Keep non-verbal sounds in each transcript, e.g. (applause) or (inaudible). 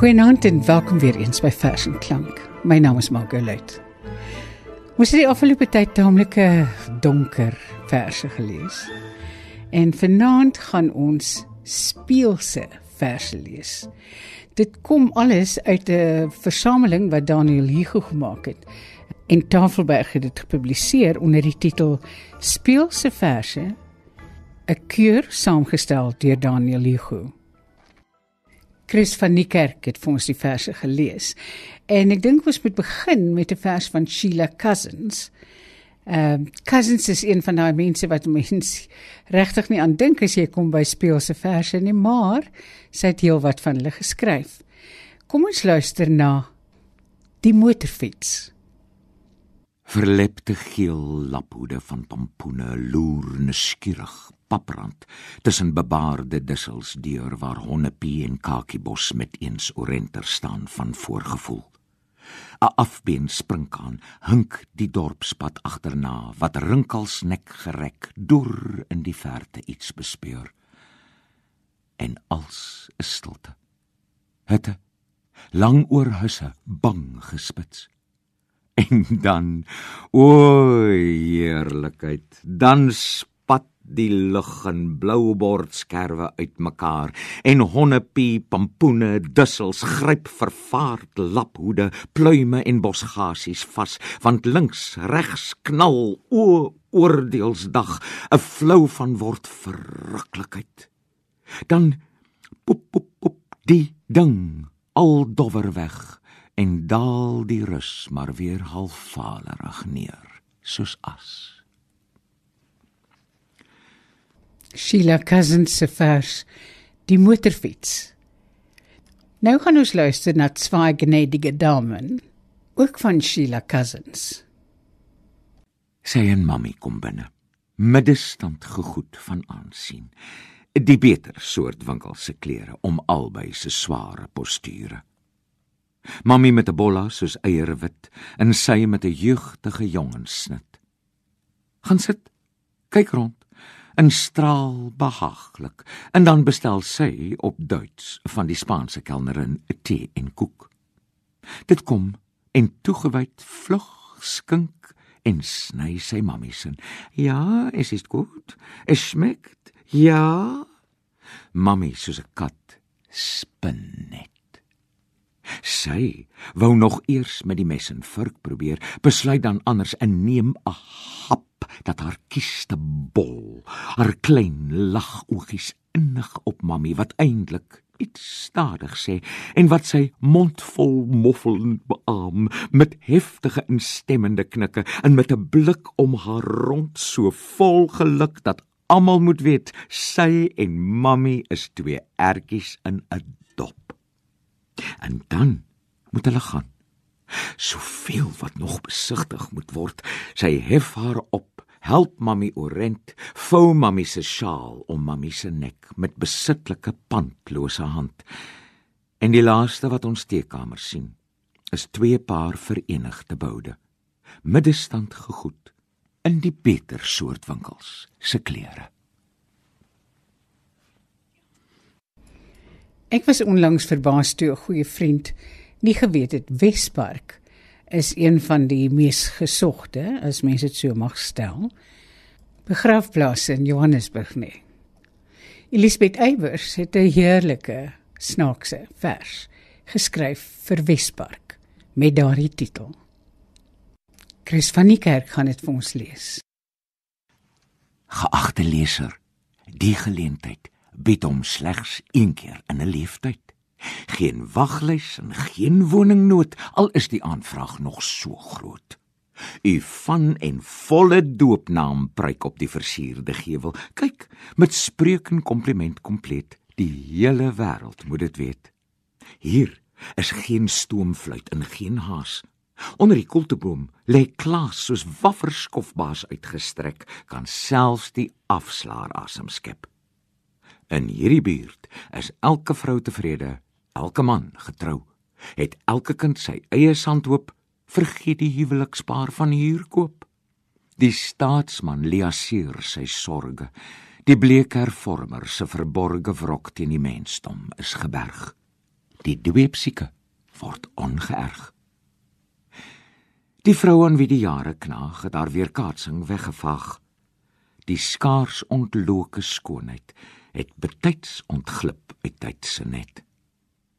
Goeienaand en welkom weer eens by Vers en Klank. My naam is Margolet. Ons het die afgelope tyd taamlike donker verse gelees. En vanaand gaan ons speelse verse lees. Dit kom alles uit 'n versameling wat Daniel Hugo gemaak het. En Tafelberg het dit gepubliseer onder die titel Speelse verse 'n keur saamgestel deur Daniel Hugo. Chris van die kerk het vir ons die verse gelees. En ek dink ons moet begin met 'n vers van Sheila Cousins. Ehm uh, Cousins is een van daai mense wat mens regtig nie aan dink as jy kom by speelse verse nie, maar sy het heelwat van hulle geskryf. Kom ons luister na Die motorfiets. Verlepte geel laphoede van pompoene loer nuuskierig paprand tussen bebaarde dussels deur waar honnepie en kakiebos met eens orenter staan van voorgevoel. 'n Afbeen springkaan hink die dorpspad agterna wat rinkels nek gerek deur in die verte iets bespeur. En als 'n stilte. Hitte lang oor huise bang gespits. En dan o heerlikheid, dan die lug in blou bordskerwe uitmekaar en honnepie, pampoene, dussels gryp vervaard laphoede, pluime en bosgasies vas, want links, regs knal o oordeelsdag 'n flou van word verruklikheid. Dan pop pop pop die ding al dowwer weg en daal die rus maar weer halfvalerig neer soos as. Sheila Cousins se vers Die motorfiets. Nou gaan ons luister na twee gnädige damen, ook van Sheila Cousins. Sy en mami kom binne. Middestand gegoed van aansien. Die beter soort winkel se klere om albei se sware posture. Mami met 'n bolla soos eiere wit en sy met 'n jeugtige jongenssnit. Gaan sit. Kyk rond in straal behaaglik en dan bestel sy op Duits van die Spaanse kelnerin 'n tee en koek. Dit kom en toegewyd vlug skink en sny sy mammie se. Ja, es ist gut. Es schmeckt. Ja. Mammie soos 'n kat spin net. Sy wou nog eers met die mes en vurk probeer, besluit dan anders en neem 'n hap dat haar kieste bol, haar klein lagoogies innig op mammie wat eintlik iets stadig sê en wat sy mondvol moffelend beam met heftige instemmende knikke en met 'n blik om haar rond so vol geluk dat almal moet weet sy en mammie is twee ertjies in 'n. En dan moet hulle gaan. Soveel wat nog besigtig moet word. Sy hef haar op help mami orent, vou mami se sjaal om mami se nek met besitlike pandlose hand. En die laaste wat ons teekamer sien, is twee paar verenigde boude, middestand gegoed in die beter soort winkels se klere. Ek was onlangs verbaas toe 'n goeie vriend nie geweet het Wespark is een van die mees gesogte, as mense dit so mag stel, begrafplaas in Johannesburg nie. Elisabeth Eybers het 'n heerlike snaakse vers geskryf vir Wespark met daardie titel. Chris van die kerk gaan dit vir ons lees. Geagte leser, die geleentheid bied hom slegs een keer in 'n lewenstyd. Geen waglys en geen woningnood al is die aanvraag nog so groot. U van en volle doopnaam pryk op die versierde gevel. Kyk, met spreuk en kompliment kompleet. Die hele wêreld moet dit weet. Hier is geen stoomfluit en geen haas. Onder die koelteboom lê Klaas soos wafferskofbaas uitgestrek, kan selfs die afslaer asem skep. In hierdie buurt is elke vrou tevrede elke man getrou, het elke kind sy eie sandhoop, vergeet die huwelikspaar van huur koop. Die staatsman liaseer sy sorge. Die bleek hervormer se verborge wrok teen die mensdom is geberg. Die dweepsieke word ongeërg. Die vrou aan wie die jare knaag, het haar weerkaatsing weggevaag. Die skaars ontloke skoonheid het betyds ontglip uit tyd se net.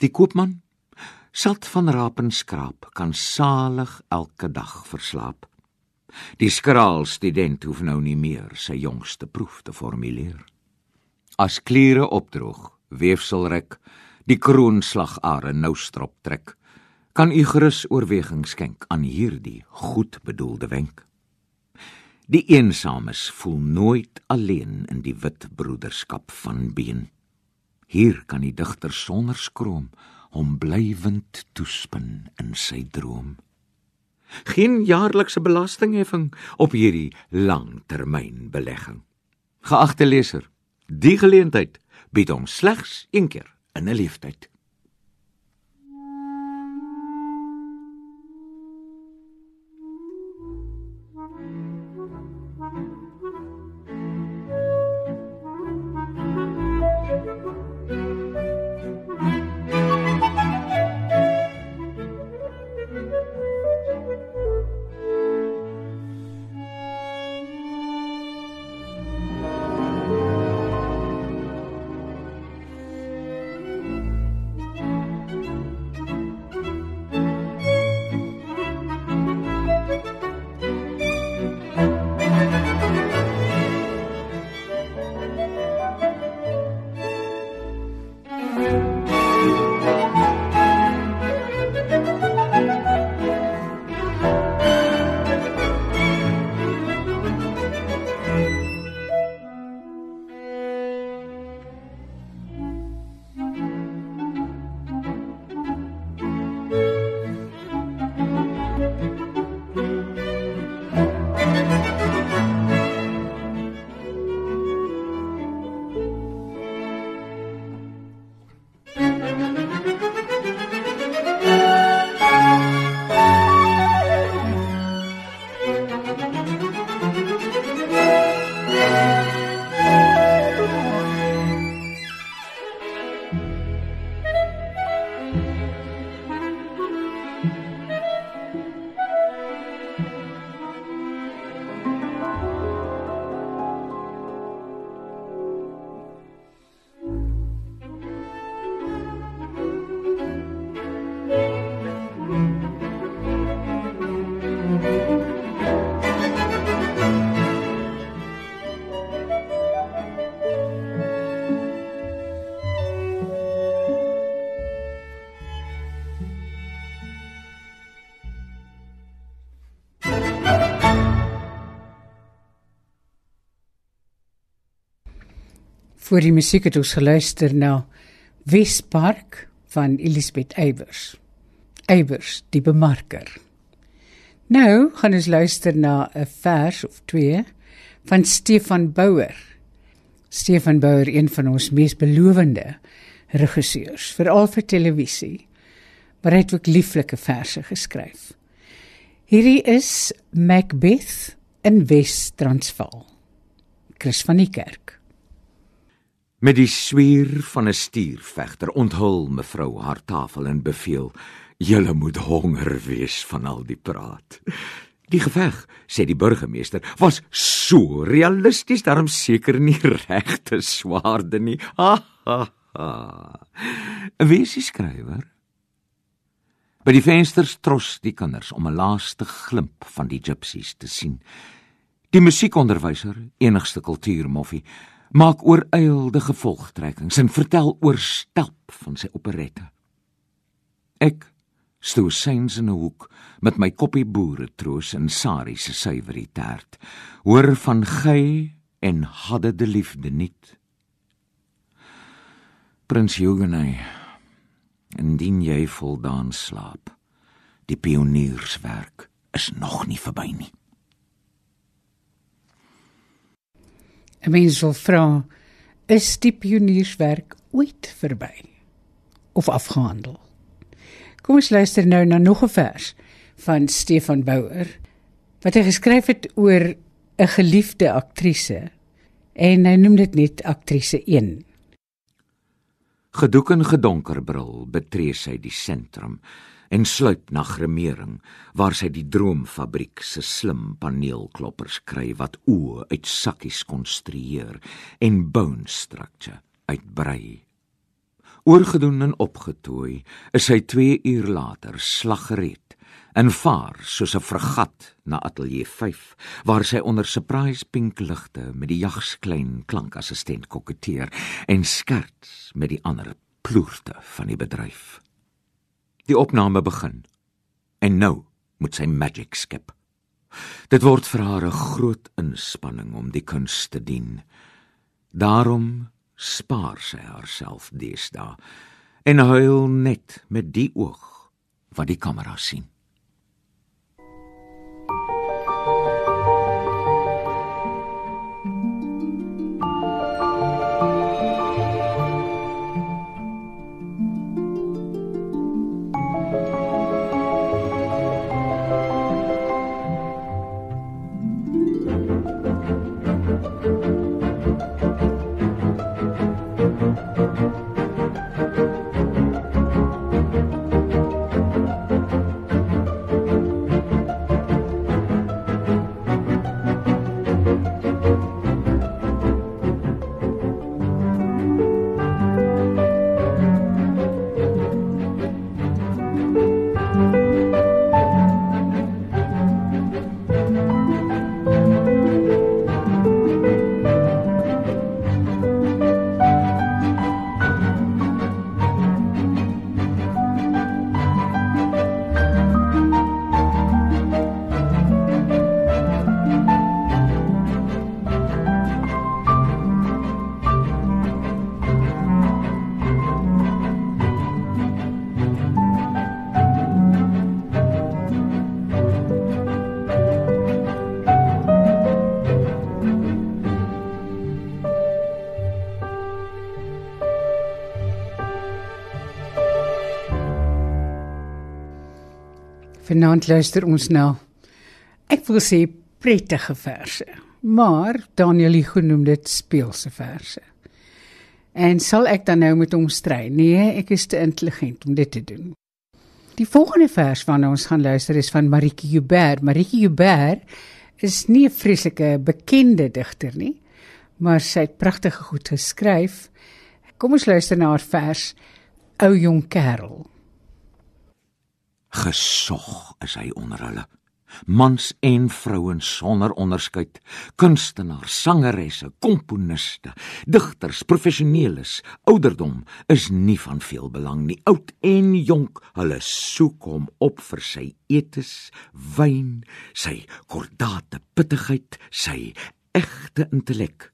Die koopman salt van rapenskraap kan salig elke dag verslaap. Die skraal student hoef nou nie meer sy jongste proef te formuleer. As kliere opdroog, weefselrek, die kroonslagare nou strop trek, kan u gerus oorweging skenk aan hierdie goed bedoelde wenk. Die eensames voel nooit alleen in die wit broederskap van been. Hier kan die digter sonder skroom hom blywend toespin in sy droom. Geen jaarlikse belastingheffing op hierdie langtermynbelegging. Geagte leser, die geleentheid bied hom slegs een keer in 'n leeftyd. Voor die musiek het ons geluister na Wespark van Elisabeth Eybers. Eybers, die bemarker. Nou gaan ons luister na 'n vers of twee van Stefan Bouwer. Stefan Bouwer, een van ons mees belowende regisseurs, veral vir televisie. Maar hy het ook lieflike verse geskryf. Hierdie is Macbeth in Wes-Transvaal. Chris van die Kerk. Met die swier van 'n stuurvegter onthul mevrou haar tafel en beveel: "Julle moet honger wees van al die praat." Die geveg, sê die burgemeester, was so realisties, daarom seker nie (laughs) regte swaarde nie. (laughs) Ha ha ha. Wie is die skrywer? By die vensters tros die kinders om 'n laaste glimp van die gypsies te sien. Die musiekonderwyser, enigste kultuurmoffie, maak ooreilde gevolgtrekkings en vertel oor stelp van sy operette. Ek stoor syns in 'n hoek met my koppie boere troos en Sari se suiwerie tert. Hoor van gey en hadde de liefde niet. Prins Huguenot, indien jy voldaan slaap, die pionierswerk is nog nie verby nie. 'n Mens wil vra, is die pionierswerk ooit verby of afgehandel? Kom ons luister nou na nog 'n vers van Stefan Bouwer wat hy geskryf het oor 'n geliefde aktrise en hy noem dit net aktrise 1. Gedoek en gedonker bril betree sy die sentrum en sluip na gremering waar sy die droomfabriek se slim paneelkloppers kry wat oë uit sakkies konstrueer en bone structure uitbrei. Oorgedoen en opgetooi is hy 2 uur later slaggereed en vaar soos 'n fregat na ateljee 5 waar sy onder surprise pink ligte met die jagsklein klankassistent koketteer en skerts met die ander ploerte van die bedryf. Die opname begin. En nou moet sy magic skep. Dit word vir haar 'n groot inspanning om die kuns te dien. Daarom spaar sy haarself deesdae en huil net met die oog wat die kamera sien. Vanaand luister ons na ek wil sê prettige verse, maar Daniel Hugo noem dit speelse verse. En sal ek dan nou met hom stry? Nee, ek is te intelligent om dit te doen. Die volgende vers waarna ons gaan luister is van Maritje Joubert. Maritje Joubert is nie 'n vreeslike bekende digter nie, maar sy het pragtige goed geskryf. Kom ons luister na haar vers Ou jong kerel. Gesog is hy onder hulle. Mans en vrouens sonder onderskeid, kunstenaars, sangeresse, komponiste, digters, professioneles, ouderdom is nie van veel belang nie. Oud en jonk, hulle soek hom op vir sy etes, wyn, sy kordate pittigheid, sy egte intellek.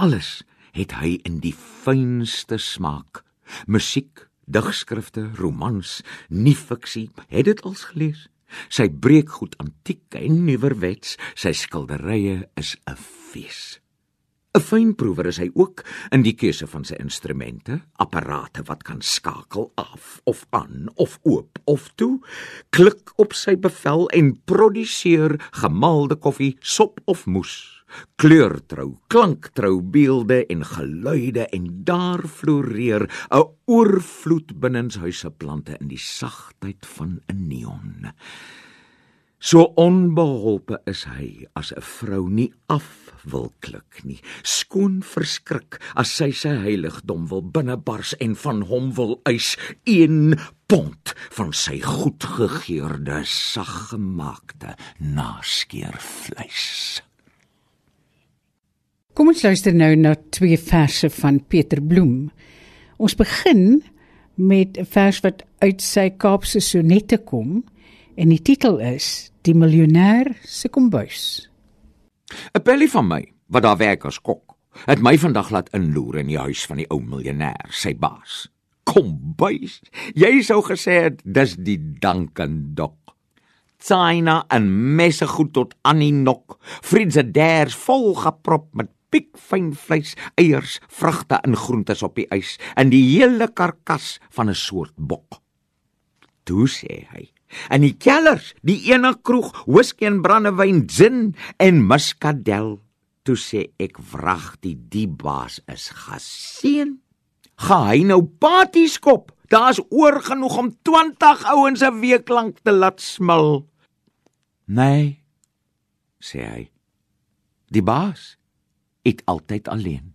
Alles het hy in die fynste smaak. Musiek, digskrifte, romans, nie fiksie, het dit als gelees. Sy breek goed antiek en nuwerwets, sy skilderye is 'n fees. 'n Fynproewer is hy ook in die keuse van sy instrumente, apparate wat kan skakel af of aan of oop of toe, klik op sy bevel en produseer gemaalde koffie, sop of moes kleurtrou, klanktrou beelde en geluide en daar floreer 'n oorvloed binnenshuise plante in die sagtheid van 'n neon. So onbeholpe is hy as 'n vrou nie af wil klik nie. Skoon verskrik as sy sy heiligdom wil binnebars en van hom wil eis een pond van sy goedgegeurde saggemaakte naskeervleis. Kom ons luister nou na twee verse van Pieter Bloem. Ons begin met 'n vers wat uit sy Kaapse sonette kom en die titel is Die miljonair se kombuis. 'n Pellie van my wat daar werk as kok, het my vandag laat inloer in die huis van die ou miljonair, sy baas. Kombuis. Jy sou gesê het dis die Duncan dok. China en messe goed tot Annie nok. Friedzeders vol geprop met piekfyn vleis, eiers, vrugte en groentes op die ys in die hele karkas van 'n soort bok. Toe sê hy: "In die kellers, die ene kroeg, whisky en brandewyn, gin en muskadel." Toe sê ek: "Wrag, die die baas is geseën." Gaan hy nou paties kop? Daar's oor genoeg om 20 ouens 'n week lank te laat smil. Nee, sê hy. Die baas eet altyd alleen.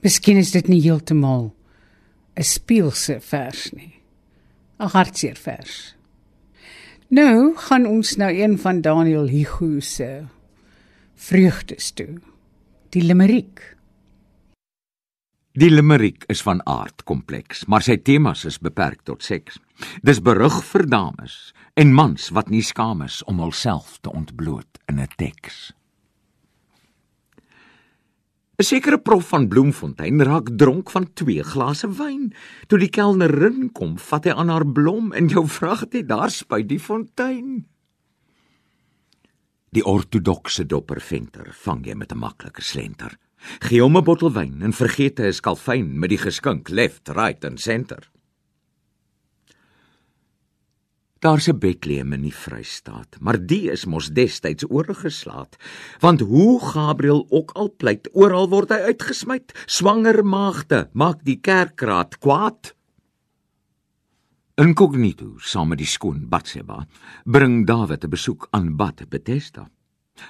Miskien is dit nie heeltemal 'n speelse vers nie. 'n Hartseer vers. Nou gaan ons nou een van Daniel Hugo se vreugdes toe. Die limeriek. Die limeriek is van aard kompleks, maar sy temas is beperk tot seks. Dis berig vir dames en mans wat nie skaam is om hulself te ontbloot in 'n teks. 'n Sekere prof van Bloemfontein raak dronk van twee glase wyn. Toe die kelnerin kom, vat hy aan haar blom en jou vrag het daar spuit die fontein. Die ortodokse dopperventer vang jy met 'n maklike slenter. Gee hom 'n bottel wyn en vergeet hy is kalfyn met die geskink left, right en center. Daar's 'n Bethlehem in die Vrystaat, maar die is mos destyds oorgeslaat. Want hoe Gabriël ook al pleit, oral word hy uitgesmyt. Swanger maagde maak die kerkraad kwaad. Inkognito saam met die skoon Batseba bring Dawid 'n besoek aan Bat Betesda.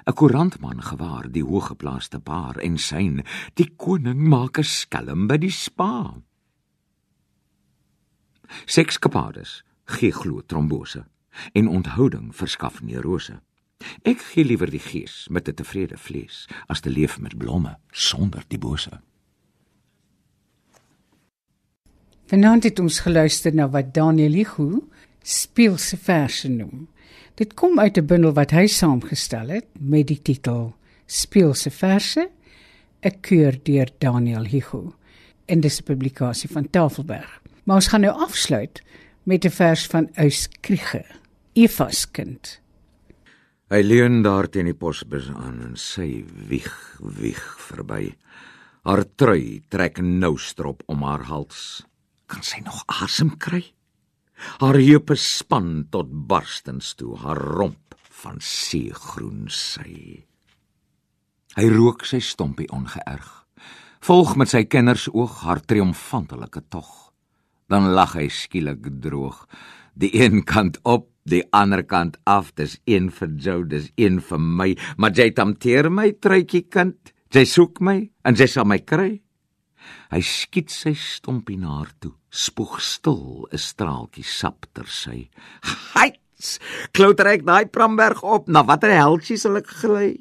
'n Koerantman gewaar die hoëgeplaaste paar en syn, die koning maak 'n skelm by die spa. Sekskapades gee glo trombose en onthouding verskaf neurose. Ek gee liewer die gees met 'n tevrede vlees as te leef met blomme sonder die bose. Vanaand het ons geluister na wat Daniel Hugo speelse verse noem. Dit kom uit 'n bundel wat hy saamgestel het met die titel Speelse verse, 'n keur deur Daniel Hugo. En dis 'n publikasie van Tafelberg. Maar ons gaan nou afsluit met 'n vers van Eus Kriege, Eva's kind. Hy leun daar teen die posbus aan en sy wieg wieg verby. Haar trui trek nou strop om haar hals. Kan sy nog asem kry? Haar heupe span tot barstens toe, haar romp van seegroen sy. Hy rook sy stompie ongeërg. Volg met sy kindersoog haar triomfantelike tog dan lag hy skielik droog. Die een kant op, die ander kant af, dis een vir jou, dis een vir my, maar jy tamteer my truitjie kind. Jy soek my en jy sal my kry. Hy skiet sy stompie na haar toe. Spoeg stil 'n straaltjie sap ter sy. Hyts! Klouter ek daai Pramberg op, na watter heltjie sal ek gly?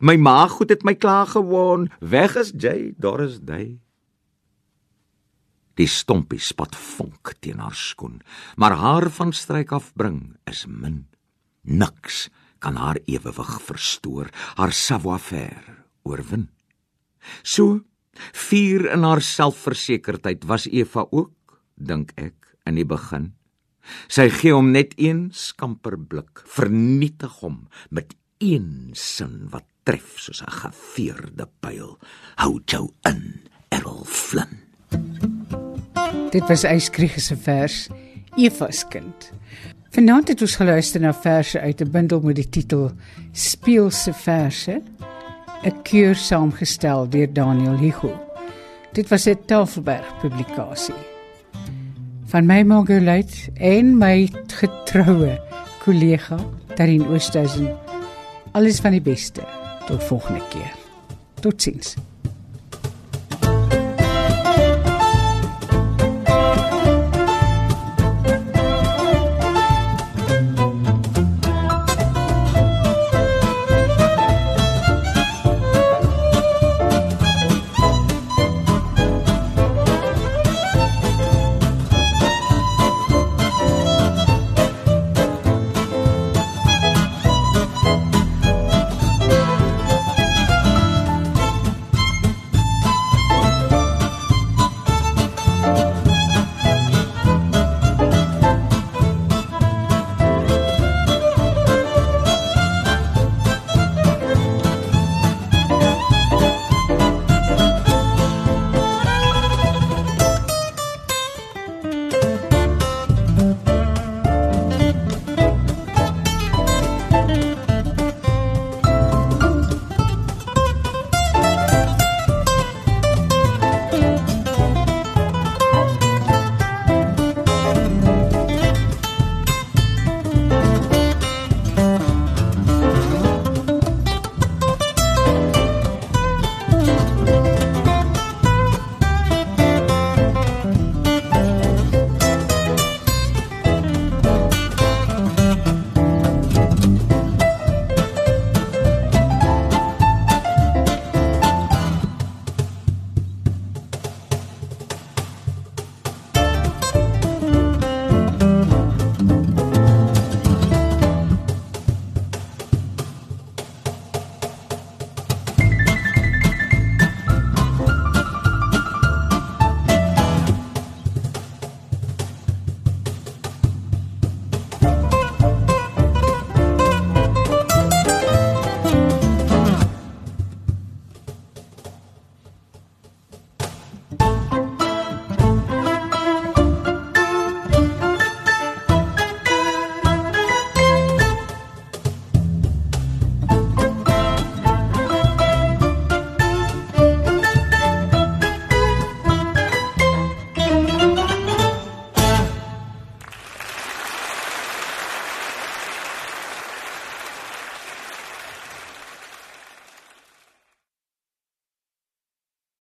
My maag goed het my klaar gewoon. Weg is jy, daar is jy. Die stompie spat vonk teen haar skoen, maar haar van stryk afbring is min. Niks kan haar ewewig verstoor, haar savoir-faire oorwin. So vier in haar selfversekerdheid was Eva ook, dink ek, in die begin. Sy gee hom net een skamper blik, vernietig hom met een sin wat tref soos 'n geveerde pyl. Hou jou in, Errol Flynn. Dit was Eyskriege se vers Eva's kind. Vanaand het ons geluister na verse uit 'n bundel met die titel Speelse verse, 'n keur saamgestel deur Daniel Hugo. Dit was 'n Tafelberg publikasie. Van my Margolite en my getroue kollega Darin Oosthuizen. Alles van die beste. Tot volgende keer. Totsiens.